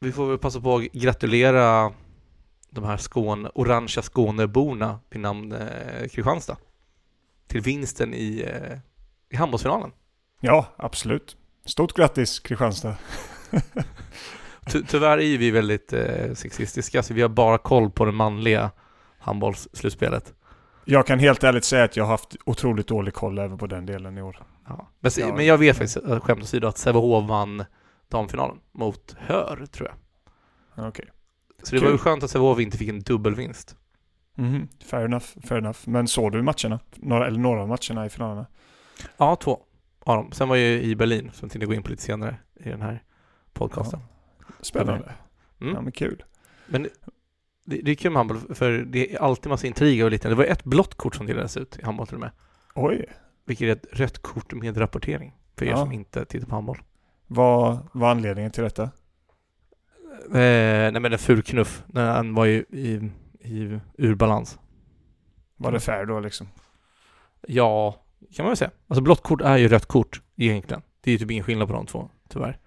vi får väl passa på att gratulera de här Skåne, orangea Skåneborna vid namn eh, Kristianstad till vinsten i, eh, i handbollsfinalen. Ja, absolut. Stort grattis Kristianstad. Ty tyvärr är vi väldigt eh, sexistiska, så vi har bara koll på det manliga handbollsslutspelet. Jag kan helt ärligt säga att jag har haft otroligt dålig koll även på den delen i år. Ja. Men, Ja. men jag vet faktiskt, eh, skämt åsido, att Sävehof vann damfinalen mot Hör, tror jag. Okej. Så det var ju Kul. skönt att Sävehof inte fick en dubbelvinst. Mhm, Fair enough, fair enough. Men såg du matcherna? Några, eller några av matcherna i finalerna? Ja, två av dem. Sen var jag ju i Berlin, som jag tänkte gå in på lite senare i den här podcasten. Spännande. Mm. Ja men kul. Men det, det är kul med handboll, för det är alltid massa intriger och lite. Det var ett blått kort som delades ut i handboll till och med. Oj. Vilket är ett rött kort med rapportering. För er Ja. som inte tittar på handboll. Vad var anledningen till detta? Eh, nej men en ful knuff. När han var ju i, i ur balans. Var det fair då liksom? Ja, kan man väl säga. Alltså blått kort är ju rött kort egentligen. Det är ju typ ingen skillnad på de två, tyvärr.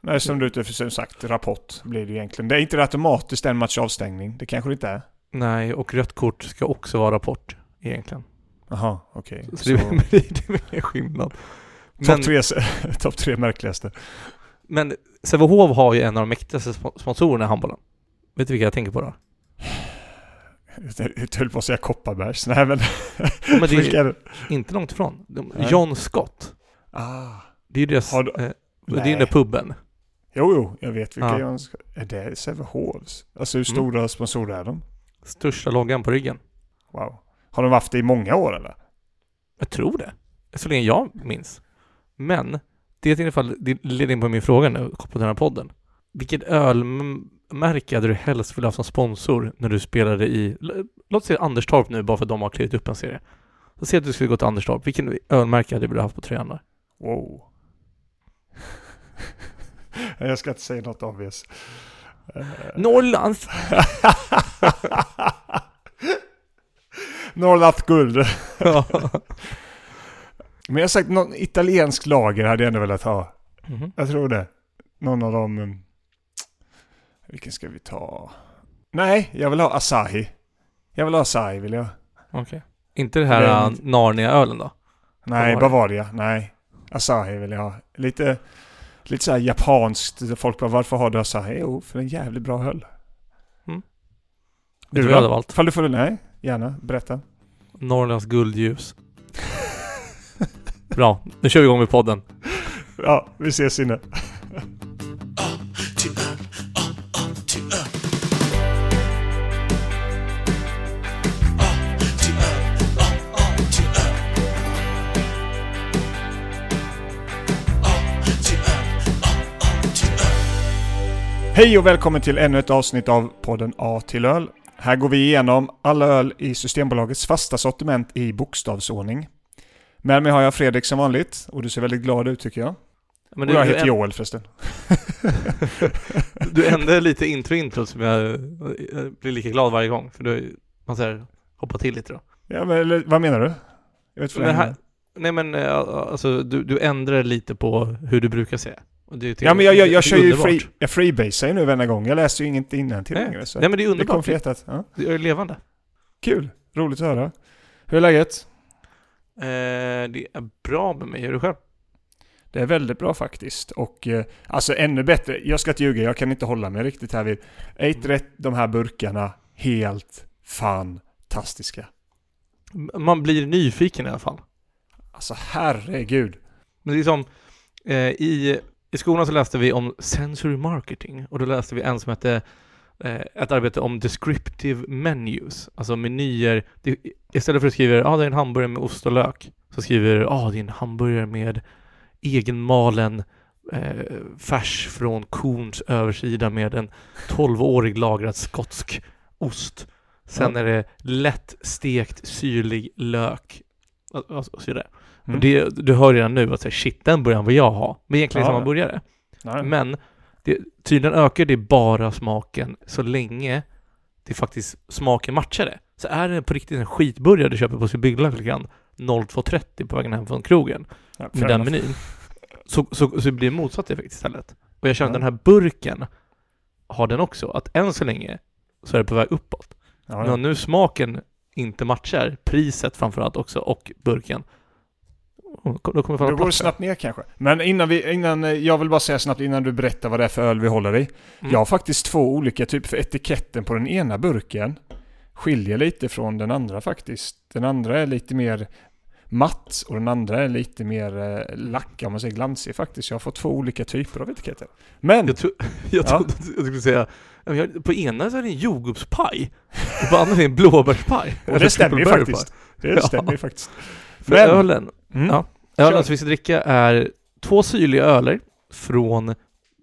Nej, som du som sagt, rapport blir det ju egentligen. Det är inte automatiskt en match avstängning. Det kanske det inte är. Nej, och rött kort ska också vara rapport egentligen. Jaha, okej. Så, Så det, väl ingen skillnad. Topp tre, top tre märkligaste. men Sävehof har ju en av de mäktigaste sp- sponsorerna i handbollen. Vet du vilka jag tänker på då? Jag höll på att säga Kopparbergs. Nej men... men det är-? Inte långt ifrån. John Scott. Ah. Det är ju deras... Du- eh, det är ju den där puben. Jo, jo, jag vet vilka Ja. jag ska... Är det Sävehofs? Alltså hur Mm. stora sponsorer är de? Största loggan på ryggen. Wow. Har de haft det i många år eller? Jag tror det. Så länge jag minns. Men, det är i alla fall, det leder in på min fråga nu, kopplat till den här podden. Vilket ölmärke hade du helst velat ha som sponsor när du spelade i, låt säga Anderstorp nu, bara för att de har klivit upp en serie. Så säg att du skulle gå till Anderstorp, vilken ölmärke hade du velat ha på tröjan där? Wow. jag ska inte säga något obvious. Eh, Norrlands! Norrlands guld. Men jag har sagt någon italiensk lager hade jag ändå velat ha. Mhm. Jag tror det. Någon av dem... mm, Vilken ska vi ta? Nej, jag vill ha Asahi. Jag vill ha Asahi vill jag. Okej. Inte det här är äh, en- Narnia-ölen då? Nej, Bavaria. Bavaria. Nej. Asahi vill jag ha. Lite, lite så här japanskt. Folk bara, varför har du Asahi? Jo, för en jävligt bra öl. Mm. Du du då? Fall du får? Nej, gärna. Berätta. Norrlands guldljus. Bra, nu kör vi igång med podden. Ja, vi ses inne. Hej och välkommen till ännu ett avsnitt av podden A till öl. Här går vi igenom alla öl i Systembolagets fasta sortiment i bokstavsordning. Med mig har jag Fredrik som vanligt och du ser väldigt glad ut tycker jag. Men och jag du, heter du, Joel förresten. du ändrar lite intro-intro som jag, jag blir lika glad varje gång. För du, man säger hoppa till lite då. Ja, men vad menar du? Jag vet Men här, nej men alltså du, du ändrar lite på hur du brukar säga. Ja men jag, jag, jag kör ju underbart. free, jag freebasar ju nu varenda gång. Jag läser ju inget innantill Nej. längre. Så Nej men det är det kom underbart. för hjärtat. Ja. det är levande. Kul, roligt att höra. Hur är läget? Eh, det är bra med mig. Hur är du själv? Det är väldigt bra faktiskt. Och eh, alltså ännu bättre, jag ska inte ljuga, jag kan inte hålla mig riktigt här vid. Rätt de här burkarna helt fantastiska? Man blir nyfiken i alla fall. Alltså herregud. Men det är som, eh, i, i skolan så läste vi om sensory marketing och då läste vi en som hette ett arbete om descriptive menus, alltså menyer. Istället för att skriva ah, det är en hamburgare med ost och lök, så skriver ah, det är en hamburgare med egenmalen eh, färs från korns översida med en 12-årig lagrad skotsk ost. Sen är det lätt stekt syrlig lök och så. Mm. Och det, du hör redan nu att säga, shit, den burgaren vill jag ha. Men egentligen Ja, samma burgare. Men det, tydligen ökar det bara smaken så länge det faktiskt smaken matchar det. Så är det på riktigt en skitburgare du köper på Sibylla klockan 02.30 på vägen hem från krogen Ja, med den menyn så, så, så blir det motsatt effekt istället. Och jag känner Ja. den här burken har den också. Att än så länge så är det på väg uppåt. Ja, Men ja. om nu smaken inte matchar priset framförallt också och burken. Då kommer Då går snabbt ner kanske. Men innan vi, innan, eh, jag vill bara säga snabbt innan du berättar vad det är för öl vi håller i. Mm. Jag har faktiskt två olika typer, för etiketten på den ena burken skiljer lite från den andra faktiskt. Den andra är lite mer matt och den andra är lite mer eh, lack, om man säger glansig faktiskt. Jag har fått två olika typer av etiketter. Men, Jag, tro, jag Ja. trodde jag skulle säga, ja, på ena så är det en jordgubbspaj och på andra är det en blåbärspaj. och det stämmer ju faktiskt. Det Ja. stämmer ju faktiskt. pie. För Men- ölen, Mm. Ja. ölen som vi ska dricka är två syrliga öler från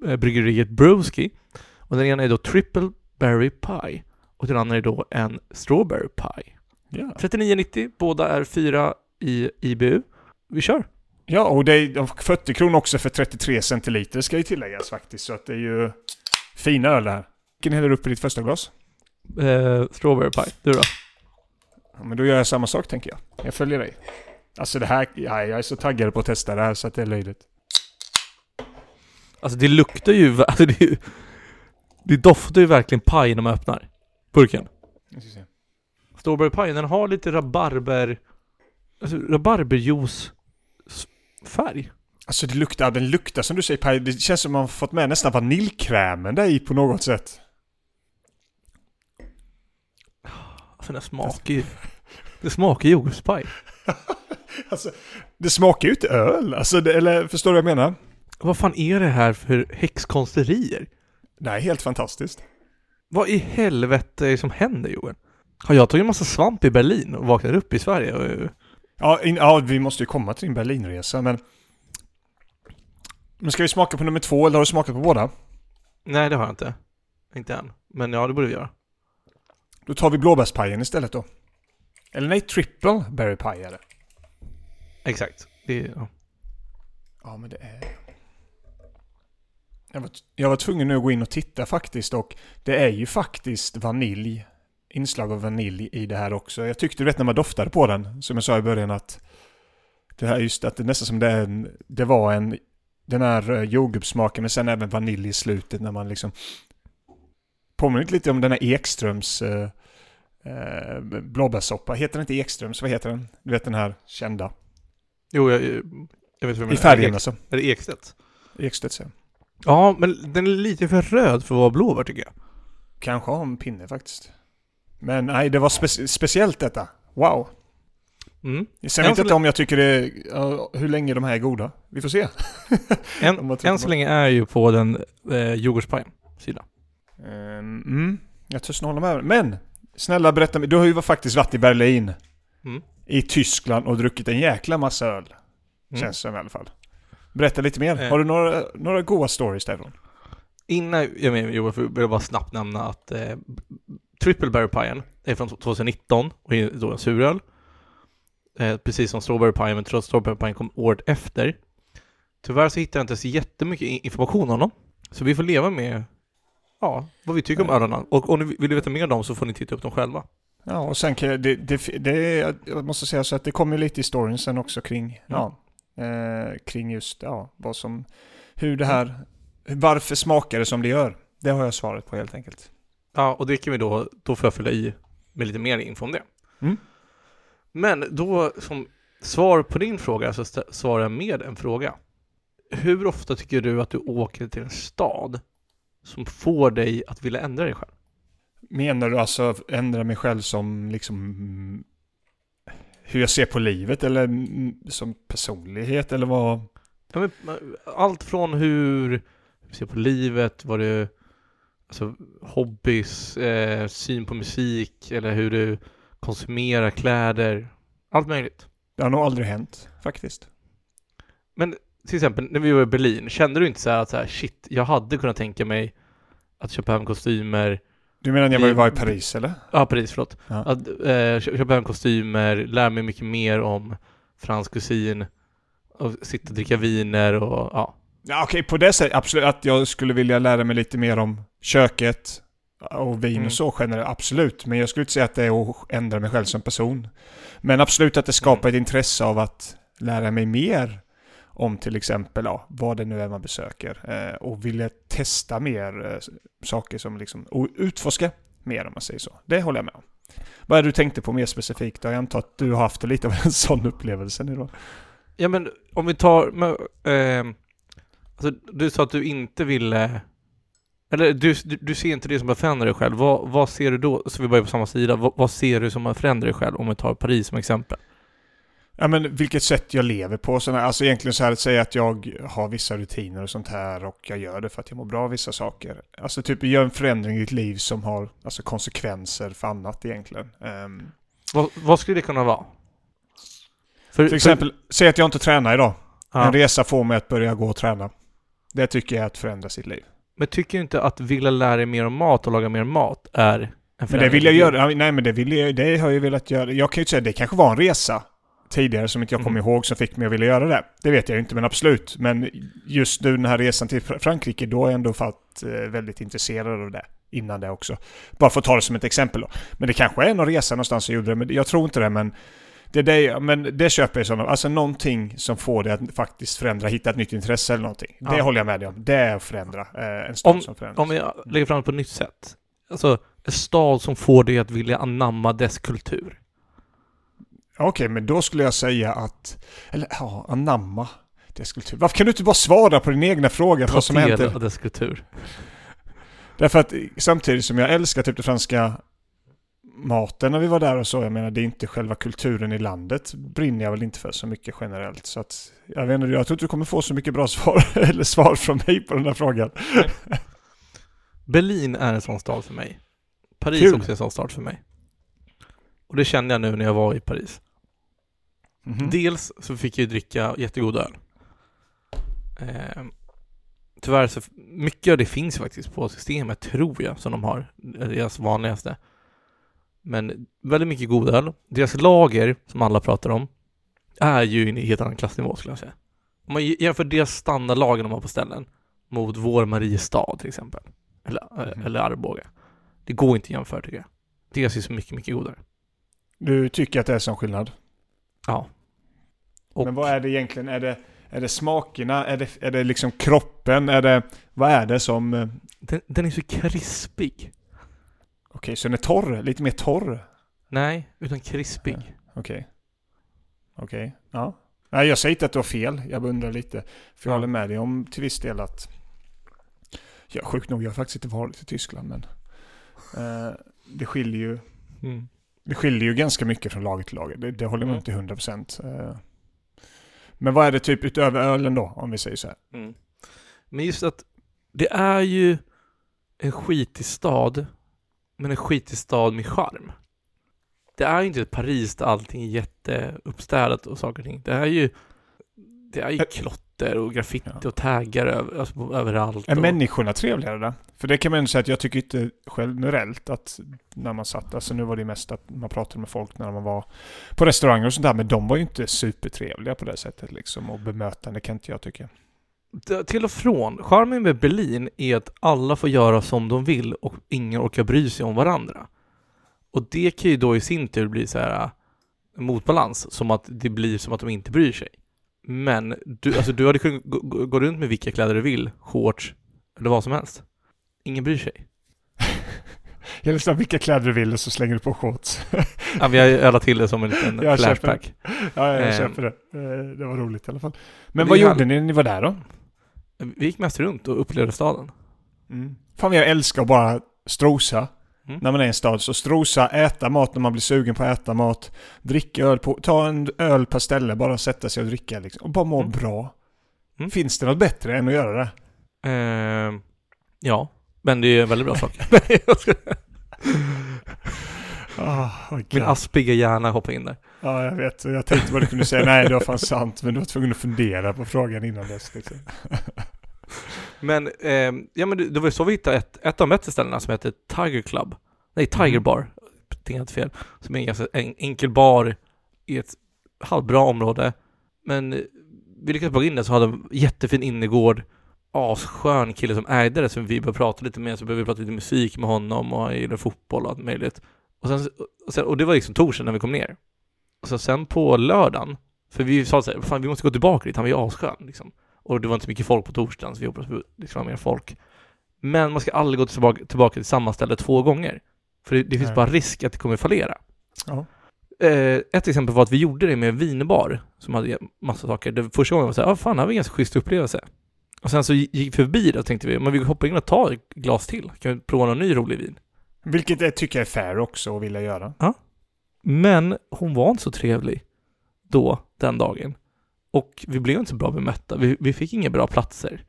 eh, bryggeriet Broski. Och den ena är då Triple Berry Pie och den andra är då en Strawberry Pie. Ja. 39,90, båda är fyra i IBU. Vi kör! ja, och det är de 40 kronor också för 33 centiliter ska ju tilläggas faktiskt. Så att det är ju fina öl det här. Vilken häller du upp i ditt första glas? Eh, strawberry Pie, du då? Ja, men då gör jag samma sak tänker jag. Jag följer dig. Alltså det här, ja, jag är så taggad på att testa det här så att det är löjligt. Alltså det luktar ju, alltså det, det doftar ju verkligen paj när man öppnar burken. Jag ska se. Strawberry Pie, den har lite rabarber, alltså rabarberjuice färg. Alltså det luktar, den luktar som du säger Paj, det känns som man har fått med nästan vaniljkrämen där i på något sätt. Alltså den smakar ju, det smakar jordgubbspaj. Alltså, det smakar ju inte öl, alltså, det, eller förstår du vad jag menar? Vad fan är det här för häxkonsterier? Det här är helt fantastiskt. Vad i helvete är det som händer Johan? Har jag tagit en massa svamp i Berlin och vaknat upp i Sverige? Och, Ja, in, ja, vi måste ju komma till din Berlinresa, men... Men ska vi smaka på nummer två, eller har du smakat på båda? nej det har jag inte. Inte än. Men ja, det borde vi göra. Då tar vi blåbärspajen istället då. Eller nej, triple berry pie är det. Exakt. Det, är- ja. Ja, men det är... Jag var, jag var tvungen nu att gå in och titta faktiskt och det är ju faktiskt vanilj. Inslag av vanilj i det här också. Jag tyckte du vet när man doftade på den, som jag sa i början att det här just att det nästan som det, är en, det var en den här eh, jordgubbssmaken men sen även vanilj i slutet när man liksom påminner lite om den här Ekströms eh, eh, blåbärssoppa. Heter den inte Ekströms? Vad heter den? Du vet den här kända. Jo, jag, jag vet du I färgen Är alltså. är det Ekstedt? Ekstedts ja. Ja, men den är lite för röd för att vara blåbär tycker jag. Kanske har en pinne faktiskt. Men nej, det var spe- speciellt detta. Wow. Mm. Sen Än vet jag inte om jag tycker det ja, hur länge de här är goda. Vi får se. Än på så länge är ju på den eh, jordgubbspajen sida. Ehm, mm, jag törs hålla med. Men, snälla berätta mig. Du har ju faktiskt varit i Berlin. Mm. I Tyskland och druckit en jäkla massa öl. Mm. Känns som i alla fall. Berätta lite mer. Eh. Har du några, några goda stories därifrån? Innan jag med för- vill jag bara snabbt nämna att eh, Triple Berry Pien är från 2019 och är då en suröl. Eh, precis som Strawberry Pie, men trots Strawberry Pie kom året efter. Tyvärr så hittar jag inte så jättemycket information om dem. Så vi får leva med ja, vad vi tycker om ölarna. Och om ni vill veta mer om dem så får ni titta upp dem själva. Ja, och sen kan jag, det, det, det, jag måste säga så att det kommer lite i storyn sen också kring, ja, eh, kring just, ja, vad som, hur det här, varför smakar det som det gör? Det har jag svaret på helt enkelt. Ja, och det kan vi då, då får jag fylla i med lite mer info om det. Mm. Men då som svar på din fråga så svarar jag med en fråga. Hur ofta tycker du att du åker till en stad som får dig att vilja ändra dig själv? Menar du alltså ändra mig själv som liksom mm, hur jag ser på livet eller mm, som personlighet eller vad? Ja, men, allt från hur du ser på livet, vad du, alltså hobbys, eh, syn på musik eller hur du konsumerar kläder, allt möjligt. Det har nog aldrig hänt faktiskt. Men till exempel när vi var i Berlin, kände du inte så här att så här, shit, jag hade kunnat tänka mig att köpa hem kostymer, Du menar när jag var i Paris eller? ja Paris förlåt, Ja. att eh, kö- köpa hem kostymer, lära mig mycket mer om fransk kusin och sitta och dricka viner och ja. Ja, okej, på det sättet absolut att jag skulle vilja lära mig lite mer om köket och vin Mm. och så generellt, absolut. Men jag skulle inte säga att det är att ändra mig själv som person. Men absolut att det skapar ett intresse av att lära mig mer om till exempel ja, vad det nu är man besöker eh, och ville testa mer eh, saker som liksom, och utforska mer om man säger så. Det håller jag med om. Vad är det du tänkte på mer specifikt? Jag antar att du har haft lite av en sån upplevelse nu då. Ja men om vi tar, men, eh, alltså, du sa att du inte ville, eller du, du, du ser inte det som att förändra dig själv. Vad, vad ser du då, så vi börjar på samma sida, vad, vad ser du som att förändra dig själv om vi tar Paris som exempel? Ja men vilket sätt jag lever på. Sådana, alltså egentligen så här att säga att jag har vissa rutiner och sånt här och jag gör det för att jag mår bra av vissa saker. Alltså typ gör en förändring i ditt liv som har alltså, konsekvenser för annat egentligen. Um, vad, vad skulle det kunna vara? För, till exempel, för... säg att jag inte tränar idag. Ja. En resa får mig att börja gå och träna. Det tycker jag är att förändra sitt liv. Men tycker du inte att vilja lära dig mer om mat och laga mer mat är en Men det vill jag göra. Nej men det vill jag, det har jag velat göra. Jag kan ju säga att det kanske var en resa tidigare som inte jag kommer mm. ihåg som fick mig att vilja göra det. Det vet jag inte, men absolut. Men just nu den här resan till Frankrike, då har jag ändå varit eh, väldigt intresserad av det. Innan det också. Bara för att ta det som ett exempel då. Men det kanske är någon resa någonstans jag gjorde det, men jag tror inte det. Men det, är det, men det köper jag sådana. Alltså någonting som får dig att faktiskt förändra, hitta ett nytt intresse eller någonting. Ja. Det håller jag med dig om. Det är att förändra. Eh, en stad om, som förändras. Om jag lägger fram det på ett nytt sätt. Alltså, en stad som får dig att vilja anamma dess kultur. Okej, okay, men då skulle jag säga att... Eller ja, anamma dess kultur. Varför kan du inte bara svara på din egna fråga? Ta vad som del av dess kultur. Därför att samtidigt som jag älskar typ det franska maten när vi var där och så. Jag menar det är inte själva kulturen i landet brinner jag väl inte för så mycket generellt. Så att jag vet inte, jag tror inte du kommer få så mycket bra svar eller svar från mig på den här frågan. Berlin är en sån stad för mig. Paris är också en sån stad för mig. Och det kände jag nu när jag var i Paris. Mm -hmm. Dels så fick jag dricka jättegod öl. Eh, tyvärr så, mycket av det finns faktiskt på systemet tror jag som de har, deras vanligaste. Men väldigt mycket god öl. Deras lager, som alla pratar om, är ju en helt annan klassnivå skulle jag säga. Om man jämför deras standardlager de har på ställen mot vår Mariestad till exempel. Eller, mm. eller Arboga. Det går inte att jämföra tycker jag. Deras är så mycket, mycket godare. Du tycker att det är sån skillnad? Ja. Och... Men vad är det egentligen? Är det, är det smakerna? Är det, är det liksom kroppen? Är det, vad är det som... Eh, den, den är så krispig. Okej, så den är torr? Lite mer torr? Nej, utan krispig. Ja, Okej. Okej, ja. Nej, jag säger inte att du har fel. Jag undrar lite. För jag ja. håller med dig om till viss del att... Ja, sjukt nog, jag har faktiskt inte varit i Tyskland, men... Eh, det skiljer ju... Mm. Det skiljer ju ganska mycket från lager till lager. Det, det håller man mm. inte hundra procent. Eh. Men vad är det typ utöver ölen då, om vi säger så här? Mm. Men just att det är ju en skitig stad men en skitig stad med charm. Det är ju inte Paris där allting är jätteuppstädat och saker och ting. Det är ju, det är ju klotter och graffiti ja. och taggar över, alltså, överallt. Är och... människorna trevligare där? För det kan man ju säga att jag tycker inte generellt att när man satt, alltså nu var det mest att man pratade med folk när man var på restauranger och sånt där, men de var ju inte supertrevliga på det sättet liksom och bemötande kan inte jag tycka till och från. Charmen med Berlin är att alla får göra som de vill och ingen orkar bry sig om varandra. Och det kan ju då i sin tur bli så här äh, motbalans, som att det blir som att de inte bryr sig. Men du, alltså du hade kunnat gå, gå runt med vilka kläder du vill, shorts eller vad som helst. Ingen bryr sig. Jag lyssnar vilka kläder du vill och så slänger du på shorts. ja, vi har ölat till det som en liten flashback. Ja, jag eh, köper det. Eh, det var roligt i alla fall. Men vad gjorde ni när ni var där då? Vi gick mest runt och upplevde staden. Mm. Fan jag älskar att bara strosa. Mm. När man är i en stad. Så strosa, äta mat när man blir sugen på att äta mat. Dricka öl på, ta en öl per ställe, bara sätta sig och dricka liksom. Och bara må mm. bra. Mm. Finns det något bättre än att göra det? Uh, ja, men det är en väldigt bra sak. oh, okay. Min aspiga hjärna hoppar in där. Ja, jag vet. Jag tänkte vad du kunde säga. Nej, det var fan sant. Men du var tvungen att fundera på frågan innan dess. Liksom. men, eh, ja men det var ju så vi hittade ett, ett av ställena som heter Tiger Club. Nej, Tiger mm. Bar. Det är fel. Som är en ganska en, enkel bar i ett halvbra område. Men vi lyckades bara in där så hade de jättefin innergård. Asskön kille som ägde det som vi började prata lite med. Så började vi prata lite musik med honom och han gillade fotboll och allt möjligt. Och, sen, och, sen, och det var liksom torsdagen när vi kom ner. Så sen på lördagen För vi sa såhär, fan vi måste gå tillbaka dit, han var ju asskön liksom. Och det var inte så mycket folk på torsdagen, så vi hoppades på det skulle vara mer folk. Men man ska aldrig gå tillbaka, tillbaka till samma ställe två gånger. För det, det finns Nej. bara risk att det kommer fallera. Ja. Eh, ett exempel var att vi gjorde det med en vinbar som hade massa saker. Det första gången var såhär, ah, fan det här var en ganska schysst upplevelse. Och sen så gick vi förbi det och tänkte vi, men vi hoppar in och tar ett glas till. Kan vi prova någon ny rolig vin? Vilket jag tycker är fair också att vilja göra. Men hon var inte så trevlig då, den dagen. Och vi blev inte så bra bemötta. Vi, vi fick inga bra platser.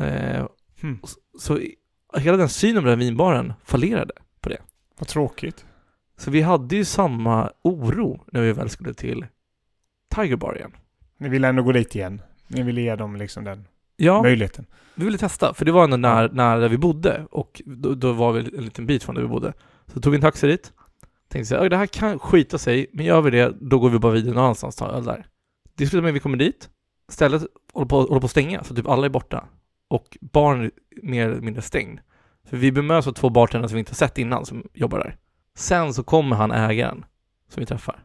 Eh, Hmm. så i- hela den synen på den vinbaren fallerade. Vad tråkigt. Så vi hade ju samma oro när vi väl skulle till Tiger Bar igen. Ni ville ändå gå dit igen. Ni ville ge dem liksom den Ja, möjligheten. vi ville testa, för det var ändå nära, nära där vi bodde och då, då var vi en liten bit från där vi bodde. Så tog vi en taxi dit. Tänkte så här, "Oj, det här kan skita sig, men gör vi det, då går vi bara vidare någon annanstans tar öl där. Det slutar med att vi kommer dit, stället håller på, håller på att stänga, så typ alla är borta. Och baren är mer eller mindre stängd. För vi bemöts av två bartendrar som vi inte har sett innan som jobbar där. Sen så kommer han ägaren som vi träffar.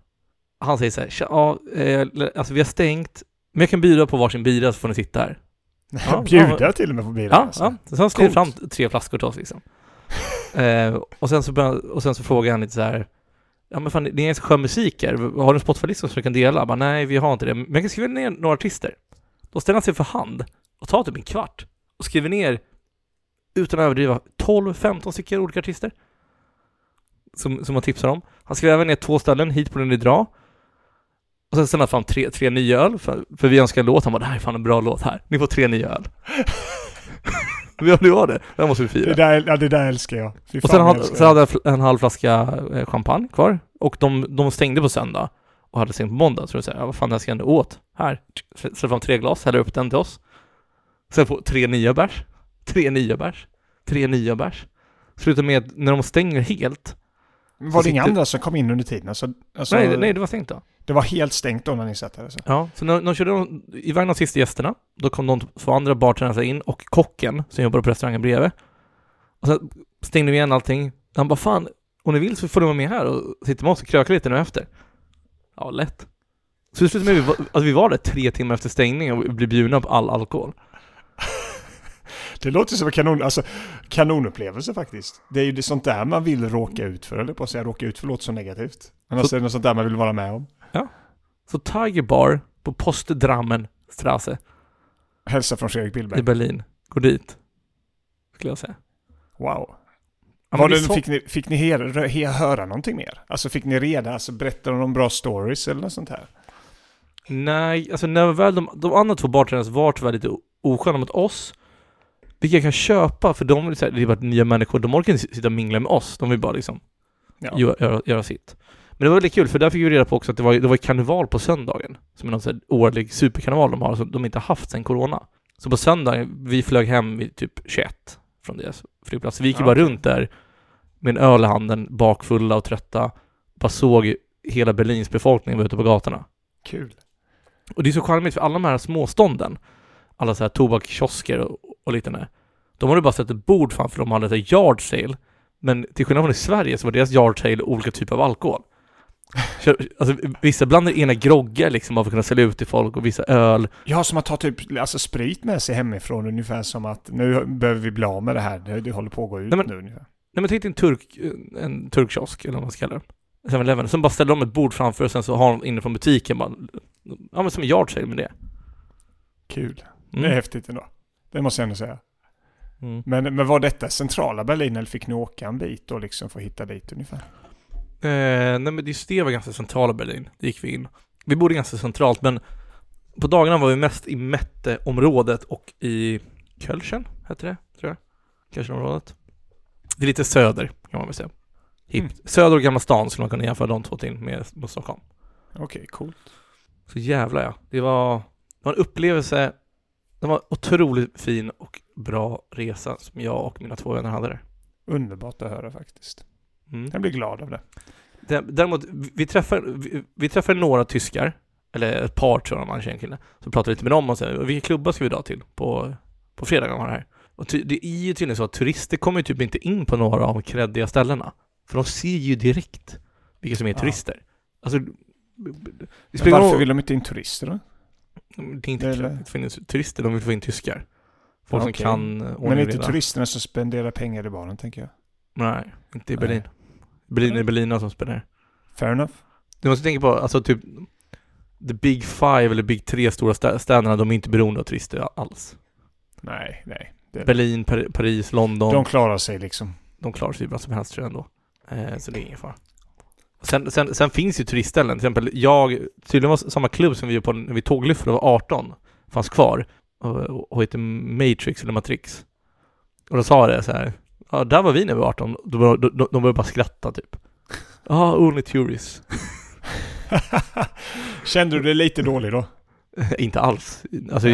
Han säger så här, "Tja, ja, eh, alltså vi har stängt, men jag kan bjuda på varsin bira så får ni sitta här. Ja, Bjuda ja. till och med på bilen Ja, alltså. ja. Så han skrev fram tre flaskor till oss liksom. eh, och, sen så började, och sen så frågade han lite så här. Ja men fan, det är ganska skön musik här. Har du en Spotify-lista som du kan dela? Bara, Nej, vi har inte det. Men jag kan skriva ner några artister. Då ställer han sig för hand och tar typ en kvart och skriver ner, utan att överdriva, 12-15 stycken olika artister. Som, som man tipsar om. Han skriver även ner två ställen, hit på den ni dra. Och sen ställde han fram tre, tre nya öl, för, för vi önskar en låt. Han bara, det här är fan en bra låt här. Ni får tre nya öl. Ja, det var det. Det här måste vi fira. Det där, ja, det där älskar jag. Fy Och sen, jag hade, älskar sen hade jag en halv flaska eh, champagne kvar. Och de, de stängde på söndag och hade stängt på måndag. Så jag ja, vad fan, jag ska ändå åt. Här, ställ fram tre glas, häller upp den till oss. Sen på tre nya bärs. Tre nya bärs. Tre nya bärs. Slutar med att när de stänger helt. Men Var det så inga andra som kom in under tiden? Alltså, alltså, nej, nej, det var stängt då. Det var helt stängt då när ni satt där alltså. Ja, så när, när de körde de, iväg de sista gästerna, då kom de två andra bartendrarna in och kocken som jobbar på restaurangen bredvid. Och sen stängde vi igen allting. Han bara fan, om ni vill så får ni vara med här och sitta med oss och kröka lite nu efter. Ja, lätt. Så det slutade med att vi, var- att vi var där tre timmar efter stängning och blev bjudna på all alkohol. Det låter som en kanon, alltså, kanonupplevelse faktiskt. Det är ju det sånt där man vill råka ut för, eller på att säga råka ut för låter så negativt. Men Så- alltså är det något sånt där man vill vara med om. Så Tiger Bar på Postdrammen Strasse Hälsa från Fredrik i Billberg. Berlin. Gå dit. Skulle jag säga. Wow. Ja, Var det så- fick ni, fick ni her, he, höra någonting mer? Alltså fick ni reda, alltså berättade de bra stories eller något sånt här? Nej, alltså när väl de, de andra två bartendrarna var tyvärr lite osköna mot oss. Vilket jag kan köpa, för de vill säga, det är bara nya människor, de orkar inte sitta och mingla med oss. De vill bara liksom Ja. göra, göra, sitt. Men det var väldigt kul, för där fick vi reda på också att det var, det var karneval på söndagen. Som är någon sån här årlig superkarneval de har, som de inte har haft sedan corona. Så på söndagen, vi flög hem vid typ 21 från deras flygplats. Vi gick Ja, bara runt där med en öl i handen, bakfulla och trötta. Bara såg hela Berlins befolkning vara ute på gatorna. Kul. Och det är så charmigt för alla de här småstånden, alla så här tobakskiosker och, och liknande, de hade bara sett ett bord framför dem och hade ett yard sale. Men till skillnad från i Sverige så var deras yard sale olika typer av alkohol. Alltså, vissa blandar ena groggar liksom för att kunna sälja ut till folk och vissa öl. Ja, som att ta typ alltså sprit med sig hemifrån ungefär som att nu behöver vi bli av med det här. Det, det håller på att gå ut Nej, men- nu ungefär. Nej men tänk dig en turk, en turkkiosk eller vad man ska kalla det. 7-Eleven. Sen bara ställer de ett bord framför och sen så har de inne från butiken bara, ja men som en yard sale med det. Kul. Mm. Det är häftigt ändå. Det måste jag ändå säga. Mm. Men, men var detta centrala Berlin eller fick ni åka en bit och liksom få hitta dit ungefär? Eh, nej men just det var ganska centrala Berlin, det gick vi in. Vi bodde ganska centralt men på dagarna var vi mest i Mette-området och i Kölchen, hette det, tror jag. Kölchenområdet. Det är lite söder, kan man väl säga. Mm. Söder och Gamla stan skulle man kunna jämföra de två till med, med Stockholm. Okej, coolt. Så jävla ja. Det var, det var en upplevelse, det var otroligt fin och bra resa som jag och mina två vänner hade där. Underbart att höra faktiskt. Mm. Jag blir glad av det. Dä- Däremot, vi- träffar, vi, vi träffar några tyskar, eller ett par tror jag, man känner kille, så pratar lite med dem och säger vilka klubbar ska vi dra till på, på fredag man är här? Och ty, det är ju tydligen så att turister kommer ju typ inte in på några av de kreddiga ställena. För de ser ju direkt vilka som är Ja. turister. Alltså, Det Varför vill de inte in turister då? Det är inte Eller- klart det finns turister, de vill få in tyskar. Folk som Okej. kan eh, ordning Men och inte reda. turisterna som spenderar pengar i baren, tänker jag. Nej, inte i. Berlin. Berlin är Berliner som spenderar. Fair enough. Du måste tänka på, alltså typ The Big Five eller Big Tre stora stä- städerna, de är inte beroende av turister alls. Nej, nej. Det, Berlin, Par- Paris, London, de de, klarar sig liksom. klarar sig bra som helst tror jag ändå. Eh, så det är ingen fara. Sen, sen, sen finns ju turistställen, till exempel jag, tydligen var samma klubb som vi var på när vi tåglyftade var 18, fanns kvar och, och hette Matrix eller Matrix. Och då sa det så här, ja där var vi när vi var 18, då, bör- då, de, de började bara skratta typ. Ja, ah, only tourists. Kände du dig lite dålig då? inte alls. Alltså,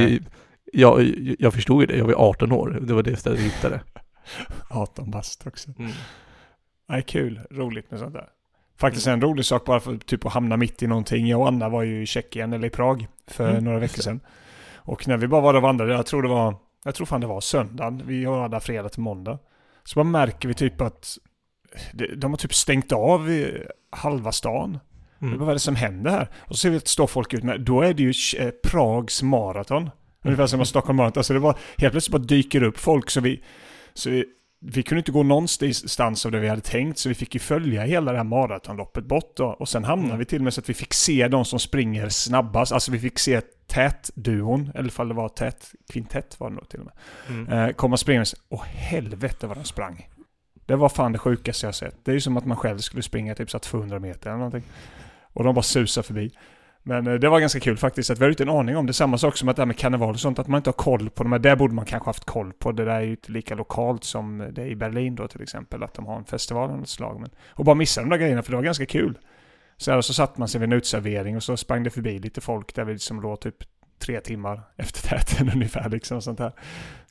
jag, jag förstod ju det, jag var 18 år, det var det stället vi hittade. 18 bast också. Mm. Nej, kul. Roligt med sånt där. Faktiskt en rolig sak bara för typ att hamna mitt i någonting. Jag och Anna var ju i Tjeckien, eller i Prag, för Mm, några veckor sedan. Och när vi bara var där och vandrade, jag tror det var, jag tror fan det var söndagen, vi var där fredag till måndag. Så bara märker vi typ att de har typ stängt av halva stan. Mm. Vad är det som händer här? Och så ser vi att det står folk ut med, då är det ju eh, Prags maraton. Ungefär som att Stockholm maraton. Alltså det var, helt plötsligt bara dyker upp folk så vi, så vi, vi kunde inte gå någonstans av det vi hade tänkt så vi fick ju följa hela det här maratonloppet bort då. Och sen hamnade Mm. vi till och med så att vi fick se de som springer snabbast. Alltså vi fick se tätduon, eller ifall det var tät, kvintett var det nog till och med. Mm. Eh, komma och springa. Och helvete vad de sprang. Det var fan det sjukaste jag sett. Det är ju som att man själv skulle springa typ så här 200 meter eller någonting. Och de bara susar förbi. Men eh, det var ganska kul faktiskt, att vi hade inte en aning om det. Samma sak som att det här med karneval och sånt, att man inte har koll på de här. Där borde man kanske haft koll på. Det där är ju inte lika lokalt som det är i Berlin då till exempel, att de har en festival av något slag. Men, och bara missa de där grejerna, för det var ganska kul. Så, här, så satt man sig vid en utservering och så sprang det förbi lite folk där vi som låg typ tre timmar efter täten ungefär. Liksom, och sånt här.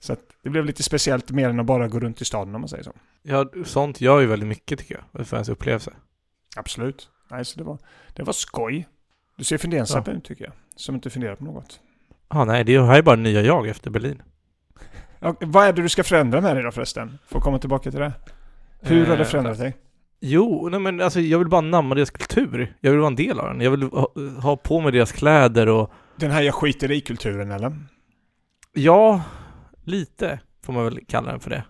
Så att det blev lite speciellt mer än att bara gå runt i staden om man säger så. Ja, sånt gör ju väldigt mycket tycker jag, för ens upplevelse. Absolut. Nej, så det var, det var skoj. Du ser fundersam Ja. ut tycker jag. Som inte funderar på något. Ah, nej, det här är bara nya jag efter Berlin. Ja, vad är det du ska förändra med dig då förresten? Får komma tillbaka till det. Hur har det Eh, förändrat dig? Jo, nej men alltså jag vill bara namna deras kultur. Jag vill vara en del av den. Jag vill ha, ha på mig deras kläder och Den här jag skiter i-kulturen eller? ja, lite får man väl kalla den för det.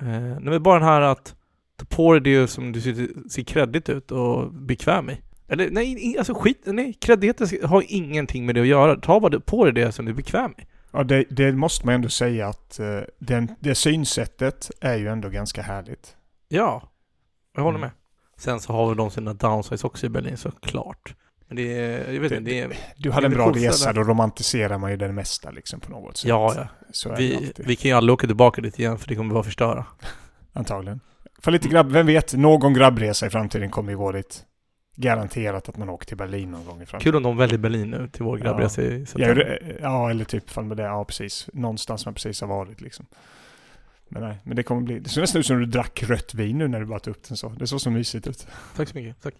Eh, nej men bara den här att ta på dig det som du ser, ser kreddigt ut och bekväm i. Eller nej, alltså skit, nej, kreddigheten har ingenting med det att göra. Ta bara på dig det som du är bekväm i. Ja, det, det måste man ändå säga att eh, den, det synsättet är ju ändå ganska härligt. Ja, jag håller Mm. med. Sen så har väl de sina downsides också i Berlin såklart. Men det är, jag vet Det- inte, det är... Du hade Det en bra resa, då romantiserar man ju det mesta liksom på något sätt. Ja, ja. Så är det Vi, vi kan ju aldrig åka tillbaka dit igen för det kommer bara förstöra. Antagligen. För lite grabb, vem vet, någon grabbresa i framtiden kommer ju gå dit. Garanterat att man åker till Berlin någon gång i framtiden. Kul om de väljer Berlin nu till vår Ja. grabbresa i Ja, september. det- ja, eller typ fan med det. Ja, precis. Någonstans man precis har varit liksom. Men nej, men det kommer bli... Det ser nästan ut som du drack rött vin nu när du bara tog upp den så. Det såg så mysigt ut. Tack så mycket. Tack.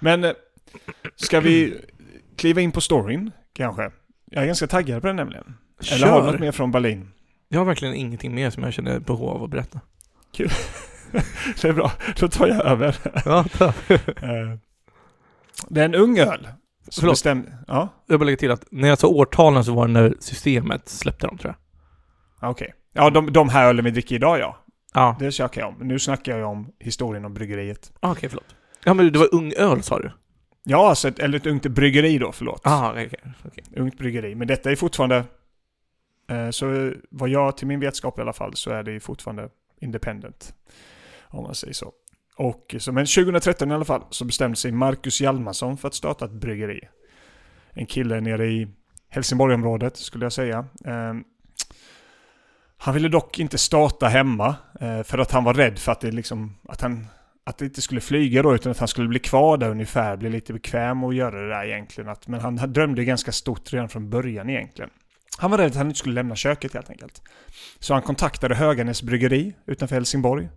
Men eh, ska vi kliva in på storyn kanske? Jag är ganska taggad på den nämligen. Eller har du något Kör! mer från Berlin? Jag har verkligen ingenting mer som jag känner behov av att berätta. Det är bra, då tar jag över. Ja, tack. Det är en ung öl. Förlåt. bestäm... Ja, Jag vill lägga till att när jag sa årtalen så var det när systemet släppte dem tror jag. okej. Ja, de, de här ölen vi dricker idag ja. Ja, Det snackar jag om. Nu snackar jag om historien om bryggeriet. ah, okej förlåt. Ja men det var ung öl sa du? Ja, alltså ett, eller ett ungt bryggeri då, förlåt. Ah, okej. okej. Ungt bryggeri. Men detta är fortfarande... Eh, så vad jag till min vetskap i alla fall så är det ju fortfarande independent. Om man säger så. Och så, men 2013 i alla fall så bestämde sig Marcus Hjalmarsson för att starta ett bryggeri. En kille nere i Helsingborgområdet skulle jag säga. Eh, han ville dock inte starta hemma eh, för att han var rädd för att det liksom, att han att det inte skulle flyga då utan att han skulle bli kvar där ungefär, bli lite bekväm och göra det där egentligen. Att, men han drömde ganska stort redan från början egentligen. Han var rädd att han inte skulle lämna köket helt enkelt. Så han kontaktade Höganäs bryggeri utanför Helsingborg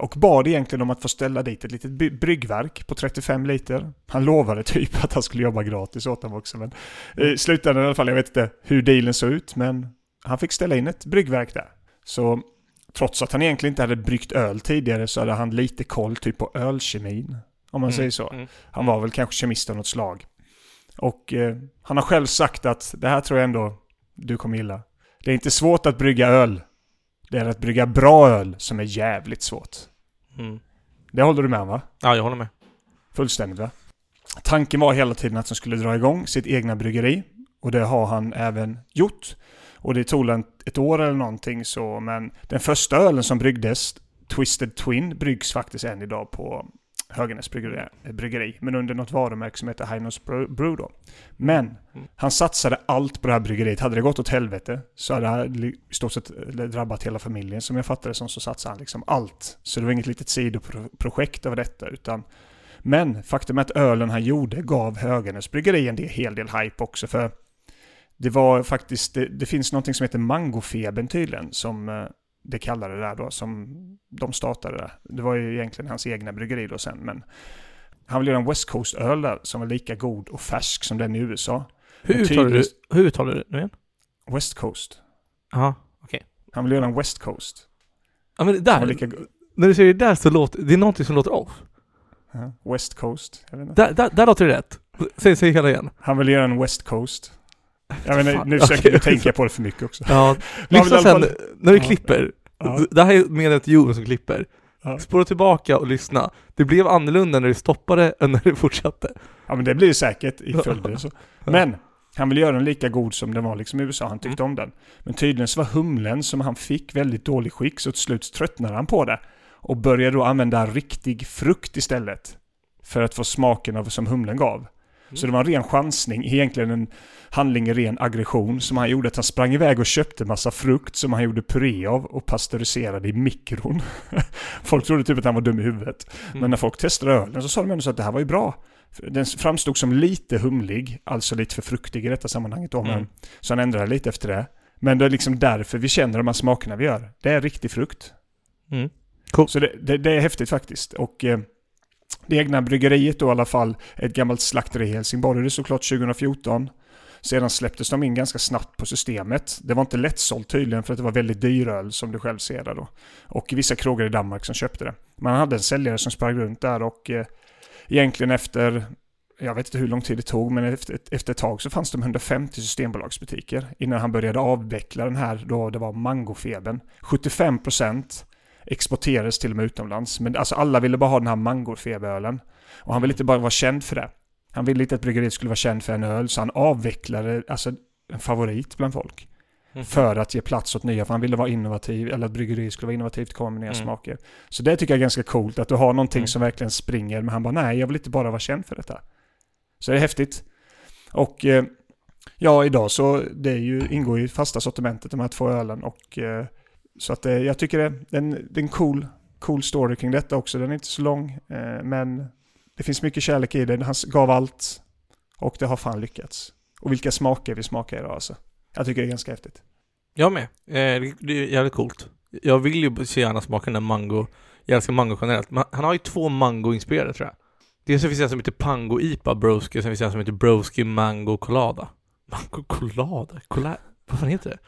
och bad egentligen om att få ställa dit ett litet bryggverk på 35 liter. Han lovade typ att han skulle jobba gratis åt dem också. Men i slutändan i alla fall, jag vet inte hur dealen såg ut, men han fick ställa in ett bryggverk där. Så trots att han egentligen inte hade bryggt öl tidigare så hade han lite koll typ på ölkemin. Om man säger så. Mm. Han var väl kanske kemist av något slag. Och eh, han har själv sagt att det här tror jag ändå du kommer gilla. Det är inte svårt att brygga öl. Det är att brygga bra öl som är jävligt svårt. Mm. Det håller du med om va? Ja, jag håller med. Fullständigt va? Tanken var hela tiden att han skulle dra igång sitt egna bryggeri. Och det har han även gjort. Och det tog en, ett år eller någonting så, men den första ölen som bryggdes, Twisted Twin, bryggs faktiskt än idag på Höganäs bryggeri, bryggeri, men under något varumärke som heter Heinos Brew då. Men Mm. han satsade allt på det här bryggeriet. Hade det gått åt helvete så hade det i stort sett drabbat hela familjen. Som jag fattade det som så satsade han liksom allt. Så det var inget litet sidoprojekt över detta utan men faktum är att ölen han gjorde gav Höganäs bryggeri en del, hel del hype också för det var faktiskt, det, det finns någonting som heter mangofebern tydligen som eh, det kallade det där då, som de startade där. Det var ju egentligen hans egna bryggeri då sen, men han ville göra en West Coast-öl där som var lika god och färsk som den i USA. Hur uttalar, du, tydligt- hur uttalar du det nu igen? West Coast. Ja, Han ville göra en West Coast. ja men var där, lika när du säger det där så låter, det är någonting som låter off. West Coast. Jag vet inte. Där, där, där låter det rätt. Säg, säg hela igen. Han ville göra en West Coast. Jag menar, nu försöker jag tänka på det för mycket också. Ja, lyssna sen när du Ja. klipper. Ja. Det här är meddelandet till Jonas som klipper. Ja. Spåra tillbaka och lyssna. Det blev annorlunda när du stoppade än när du fortsatte. Ja men det blir det säkert i följden så. Men han vill göra den lika god som den var liksom i USA. Han tyckte Mm. om den. Men tydligen så var humlen som han fick väldigt dålig skick så till slut tröttnade han på det. Och började då använda riktig frukt istället. För att få smaken av som humlen gav. Så det var en ren chansning, egentligen en handling i ren aggression som han gjorde att han sprang iväg och köpte massa frukt som han gjorde puré av och pasteuriserade i mikron. folk trodde typ att han var dum i huvudet. Mm. Men när folk testade ölen så sa de ändå så att det här var ju bra. Den framstod som lite humlig, alltså lite för fruktig i detta sammanhanget men Mm. så han ändrade lite efter det. Men det är liksom därför vi känner de här smakerna vi gör. Det är riktig frukt. Mm. Så det, det, det är häftigt faktiskt. Och eh, det egna bryggeriet då i alla fall, ett gammalt slakteri i Helsingborg, det är såklart 2014. Sedan släpptes de in ganska snabbt på systemet. Det var inte lättsålt tydligen för att det var väldigt dyr öl som du själv ser där då. Och vissa krogar i Danmark som köpte det. Man hade en säljare som sprang runt där och eh, egentligen efter, jag vet inte hur lång tid det tog, men efter, efter ett tag så fanns det 150 systembolagsbutiker innan han började avveckla den här då det var mangofebern. 75% exporterades till och med utomlands. Men alltså alla ville bara ha den här mangofeberölen. Och han ville inte bara vara känd för det. Han ville inte att bryggeriet skulle vara känd för en öl, så han avvecklade alltså en favorit bland folk. Mm. För att ge plats åt nya, för han ville vara innovativ, eller att bryggeriet skulle vara innovativt, komma med nya Mm. smaker. Så det tycker jag är ganska coolt, att du har någonting Mm. som verkligen springer, men han bara nej, jag vill inte bara vara känd för detta. Så det är häftigt. Och eh, ja, idag så det är ju, ingår ju fasta sortimentet de här två ölen och eh, så att eh, jag tycker det, det, är en, cool, cool story kring detta också. Den är inte så lång, eh, men det finns mycket kärlek i den. Han gav allt och det har fan lyckats. Och vilka smaker vi smakar idag alltså. Jag tycker det är ganska häftigt. Jag med. Eh, det- det är jävligt coolt. Jag vill ju så gärna smaka den där mango. Jag älskar mango generellt. Men han har ju två mango-inspirerade tror jag. Dels så finns det en som heter Pango IPA Broski, sen finns det en som heter Broski Mango Colada. Mango Colada? Cola vad fan heter det?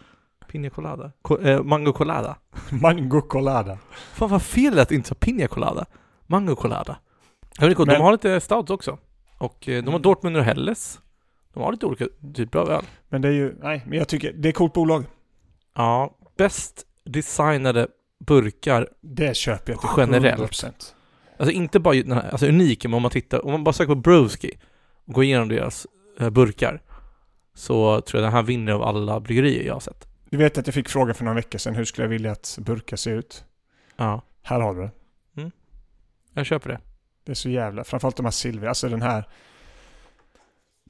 Pina Colada? Co eh, mango Colada? Mango colada. Fan vad fel lät inte sa Pina Colada. Mango Colada. Jag vet inte, Men- de har lite stouts också. Och eh, de har Mm. Dortmund och Helles. De har lite olika typer av öl. Men det är ju, nej, men jag tycker det är coolt bolag. Ja, bäst designade burkar Det köper jag till Generellt. 100%. Alltså inte bara den här, alltså unik, men om man tittar, om man bara söker på Broski och går igenom deras eh, burkar så tror jag den här vinner av alla bryggerier jag har sett. Du vet att jag fick fråga för några veckor sedan hur skulle jag vilja att burkar ser ut? Ja, Här har du det. jag köper det. Det är så jävla, framförallt de här silver, alltså den här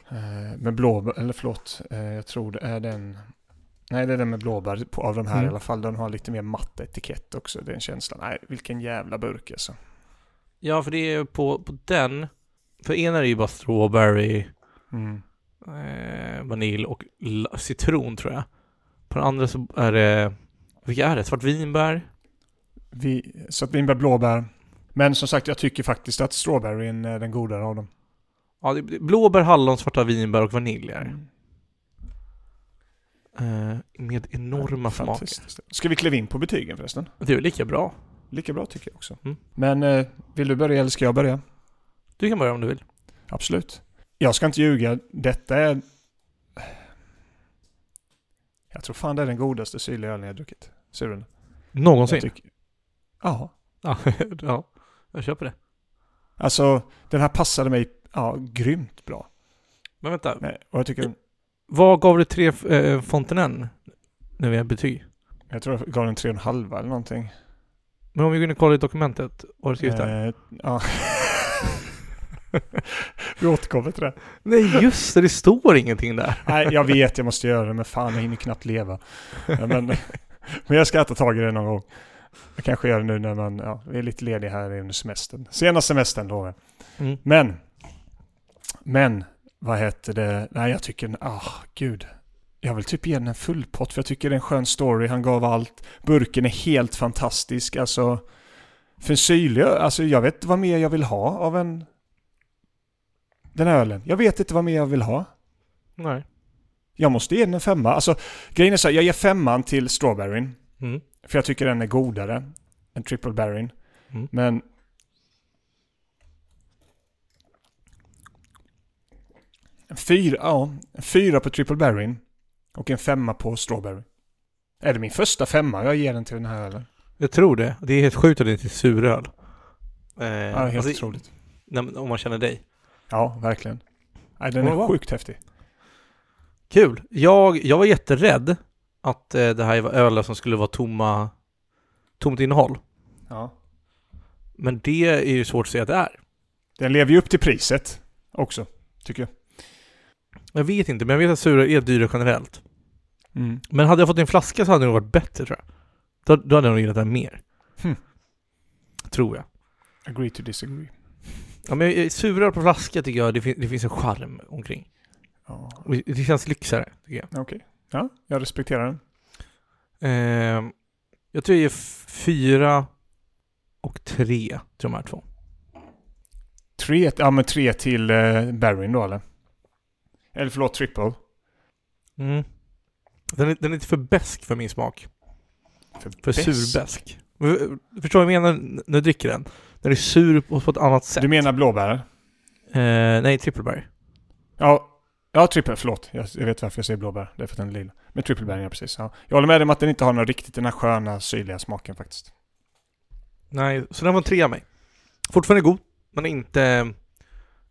eh, med blåbär, eller förlåt, eh, jag tror det är den Nej, det är den med blåbär på, av de här Mm. i alla fall. Den har lite mer matt etikett också, den känslan. Nej, vilken jävla burk alltså. Ja, för det är på, på den, för ena är det ju bara strawberry, Mm. eh, vanilj och citron tror jag. På den andra så är det, vilka är det? Svartvinbär? Vi, så att vinbär, blåbär. Men som sagt, jag tycker faktiskt att strawberryn är den godare av dem. Ja, det är blåbär, hallon, svarta vinbär och vanilj. Mm. eh, Med enorma smaker. Fantastiskt. Ska vi kliva in på betygen förresten? Det är lika bra. Lika bra tycker jag också. Mm. Men eh, vill du börja eller ska jag börja? Du kan börja om du vill. Absolut. jag ska inte ljuga, detta är... Jag tror fan det är den godaste syrliga ölen jag druckit. Suren. Någonsin? Jag tycker- Ja. Ja, ja, jag köper det. Alltså, den här passade mig ja, grymt bra. Men vänta, Nej, och jag tycker... vad gav du tre äh, Fontenän när vi har betyg? Jag tror jag gav den tre och en halva eller någonting. Men om vi går in och kollar i dokumentet, vad har du skrivit där? Eh, ja. Vi återkommer till det. Nej just det, det står ingenting där. Nej, jag vet jag måste göra det, men fan jag hinner knappt leva. Men, men jag ska ta tag i det någon gång. Jag kanske gör det nu när man, ja, vi är lite lediga här under semestern. Sena semestern då. Mm. Men, men, vad heter det? Nej, jag tycker, ah, gud. Jag vill typ ge den en full pott för jag tycker det är en skön story. Han gav allt. Burken är helt fantastisk. Alltså, för en syrlig alltså jag vet vad mer jag vill ha av en... Den här ölen. Jag vet inte vad mer jag vill ha. Nej. Jag måste ge den en femma. Alltså, grejen är så här, jag ger femman till strawberryn. Mm. För jag tycker den är godare än triple berryn. Mm. Men... En fyra, ja, en fyra på triple berryn och en femma på strawberry. Är det min första femma jag ger den till den här ölen? Jag tror det. Det är helt sjukt att det är suröl. Eh, Ja, helt alltså, otroligt. när, om man känner dig. Ja, verkligen. Nej, den är sjukt häftig. Kul. Jag, jag var jätterädd att eh, det här var ölar som skulle vara tomma, tomt innehåll. Ja. Men det är ju svårt att säga att det är. Den lever ju upp till priset också, tycker jag. Jag vet inte, men jag vet att suröl är dyrare generellt. Mm. Men hade jag fått en flaska så hade det nog varit bättre tror jag. Då, då hade jag nog gillat den mer. Hmm. Tror jag. Agree to disagree. Ja, men eh, suröl på flaska tycker jag det, fin- det finns en charm omkring. Ja, Och Det känns lyxigare, tycker jag. okej. Ja, jag respekterar den. Ehm, jag tror jag ger fyra och tre till de här två. Tre, ja men tre till uh, Barryn då eller? Eller förlåt, triple. Mm. Den, är, den är lite för besk för min smak. För bäst. surbesk. Förstår du vad jag menar när du dricker den? Den är sur på, på ett annat sätt. Du menar blåbär? Eh, nej, trippelberg. Ja, ja triple, förlåt. Jag, jag vet varför jag säger blåbär. Det är för att den är lila. Men trippelbär, ja precis. Ja. Jag håller med dig om att den inte har någon riktigt den här sköna syrliga smaken faktiskt. Nej, så den var en trea av mig. Fortfarande god, men inte,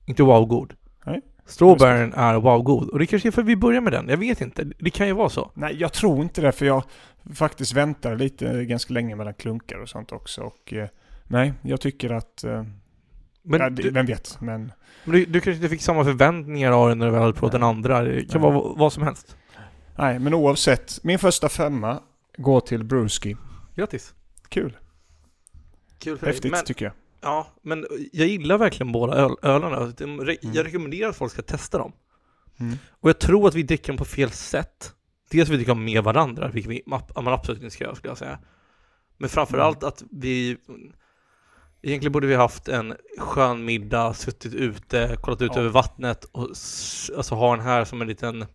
inte wow-god. Nej. Strawberryn är wow-god. Och det kanske är för att vi börjar med den. Jag vet inte. Det kan ju vara så. Nej, jag tror inte det för jag faktiskt väntar lite ganska länge mellan klunkar och sånt också. Och eh, nej, jag tycker att... Eh, Men, ja, det, du, vem vet, men... men du, du kanske inte fick samma förväntningar av den när du väl hade provat den andra. Det kan Nej. vara vad- som helst. Nej, men oavsett. Min första femma går till Brewski. Grattis. Kul. Kul för Häftigt dig. Men, tycker jag. ja, men jag gillar verkligen båda öl, ölarna. Re- Mm. Jag rekommenderar att folk ska testa dem. Mm. Och jag tror att vi dricker dem på fel sätt. Dels vi dricker dem med varandra, vilket vi, ma- man absolut inte ska göra skulle jag säga. Men framförallt att vi Egentligen borde vi haft en skön middag, suttit ute, kollat ut Ja. över vattnet och alltså ha den här som en liten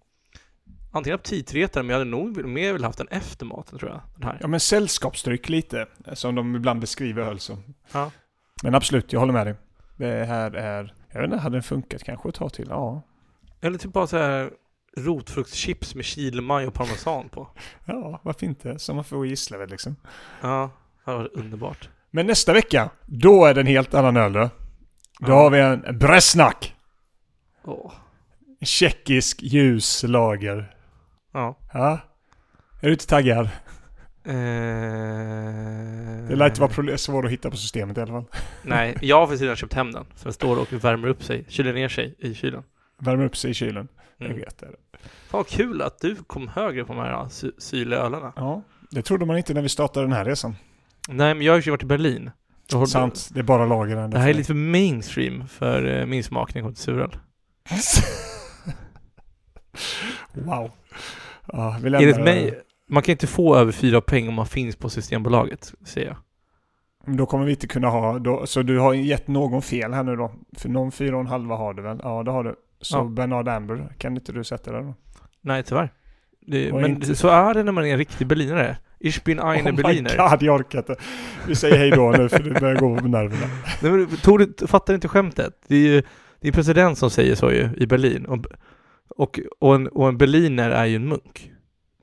Antingen aptitretare, men jag hade nog mer velat haft den efter maten tror jag. Den här. Ja, men sällskapsdryck lite. Som de ibland beskriver öl som. Ja. Men absolut, jag håller med dig. Det här är... Jag vet inte, hade den funkat kanske att ta till? Ja. Eller typ bara så här rotfruktschips med chilmaj och parmesan på. Ja, varför inte? Som man får i Gislaved liksom. Ja, det hade varit underbart. Men nästa vecka, då är det en helt annan öl då. Då har vi en Bresnak. En tjeckisk ljus lager. Ja. Ja. Är du inte taggad? Eh... Det lär inte vara svårt att hitta på systemet i alla fall. Nej, jag har faktiskt redan köpt hem den. Så den står och värmer upp sig, kyler ner sig i kylen. Värmer upp sig i kylen. Jag Mm. vet det. Fan vad kul att du kom högre på de här syrliga ölarna. Ja, det trodde man inte när vi startade den här resan. Nej, men jag har ju varit i Berlin. Har- Sant, det är bara lagren. Det här är lite för mainstream för eh, min smak när det kommer till suröl. Wow. Ja, vi lämnar Enligt det. mig, man kan inte få över fyra poäng om man finns på Systembolaget, säger jag. Då kommer vi inte kunna ha, då, så du har gett någon fel här nu då? För någon fyra och en halva har du väl? Ja, det har du. Så Ja. Bernard Amber, kan inte du sätta det då? Nej, tyvärr. Det, men inte- så är det när man är en riktig berlinare. Ich bin eine oh my Berliner. god, jag orkar inte. Vi säger hej då nu för det börjar gå på nerverna. Nej, men, tog du, fattar inte skämtet? Det är ju Det är president som säger så ju i Berlin. Och, och, och, en, och en berliner är ju en munk.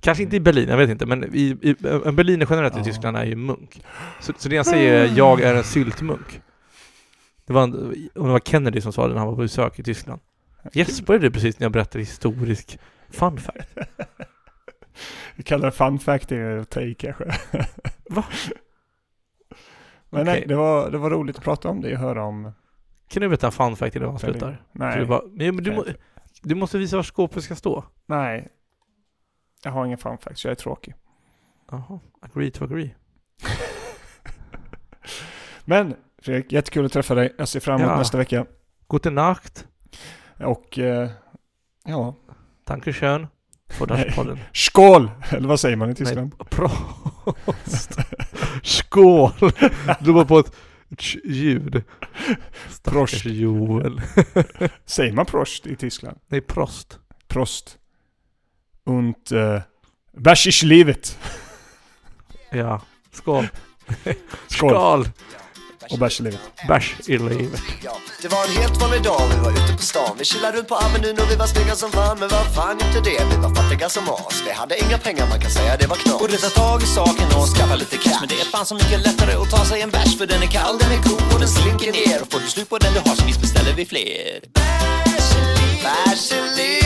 Kanske inte i Berlin, jag vet inte, men i, i, en berliner generellt i. Tyskland är ju munk. Så, så det jag säger är, jag är en syltmunk. Det var, en, det var Kennedy som sa det när han var på besök i Tyskland. Gäspade du precis när jag berättade historisk fun fact? Vi kallar det fun fact, det är att ta i kanske. Va? Men nej, Okej. det var, det var roligt att prata om det och höra om... Kan du berätta fun fact innan Berlin. avslutar? Nej, Du, bara, men, du, må, du måste visa var skåpet ska stå. nej. Jag har ingen fun fact, så jag är tråkig. Jaha, agree to agree. Men Fredrik, jättekul att träffa dig. Jag ser fram emot Ja. nästa vecka. Gute Nacht, Och eh, ja, danke Dashpodden. skål! Eller vad säger man i Tyskland? Nej, prost! Skål! Du var på ett ljud. Prost. Joel. Säger man prost i Tyskland? Nej, prost. Prost. Und äh, bärs ist livet. Ja, skål. Skål. Skål! Och bärs i livet. Bärs i livet. Det var en helt vanlig dag, vi var ute på stan. Vi chillade runt på Avenyn och vi var snygga som fan Men vad fan inte det, vi var fattiga som as. Vi hade inga pengar, man kan säga det var knas. Borde ta tag i saken och skaffa lite cash. Men det är fan så mycket lättare att ta sig en bärs För den är kall, den är god och den slinker ner. Och får du slut på den du har så visst beställer vi fler. Bärs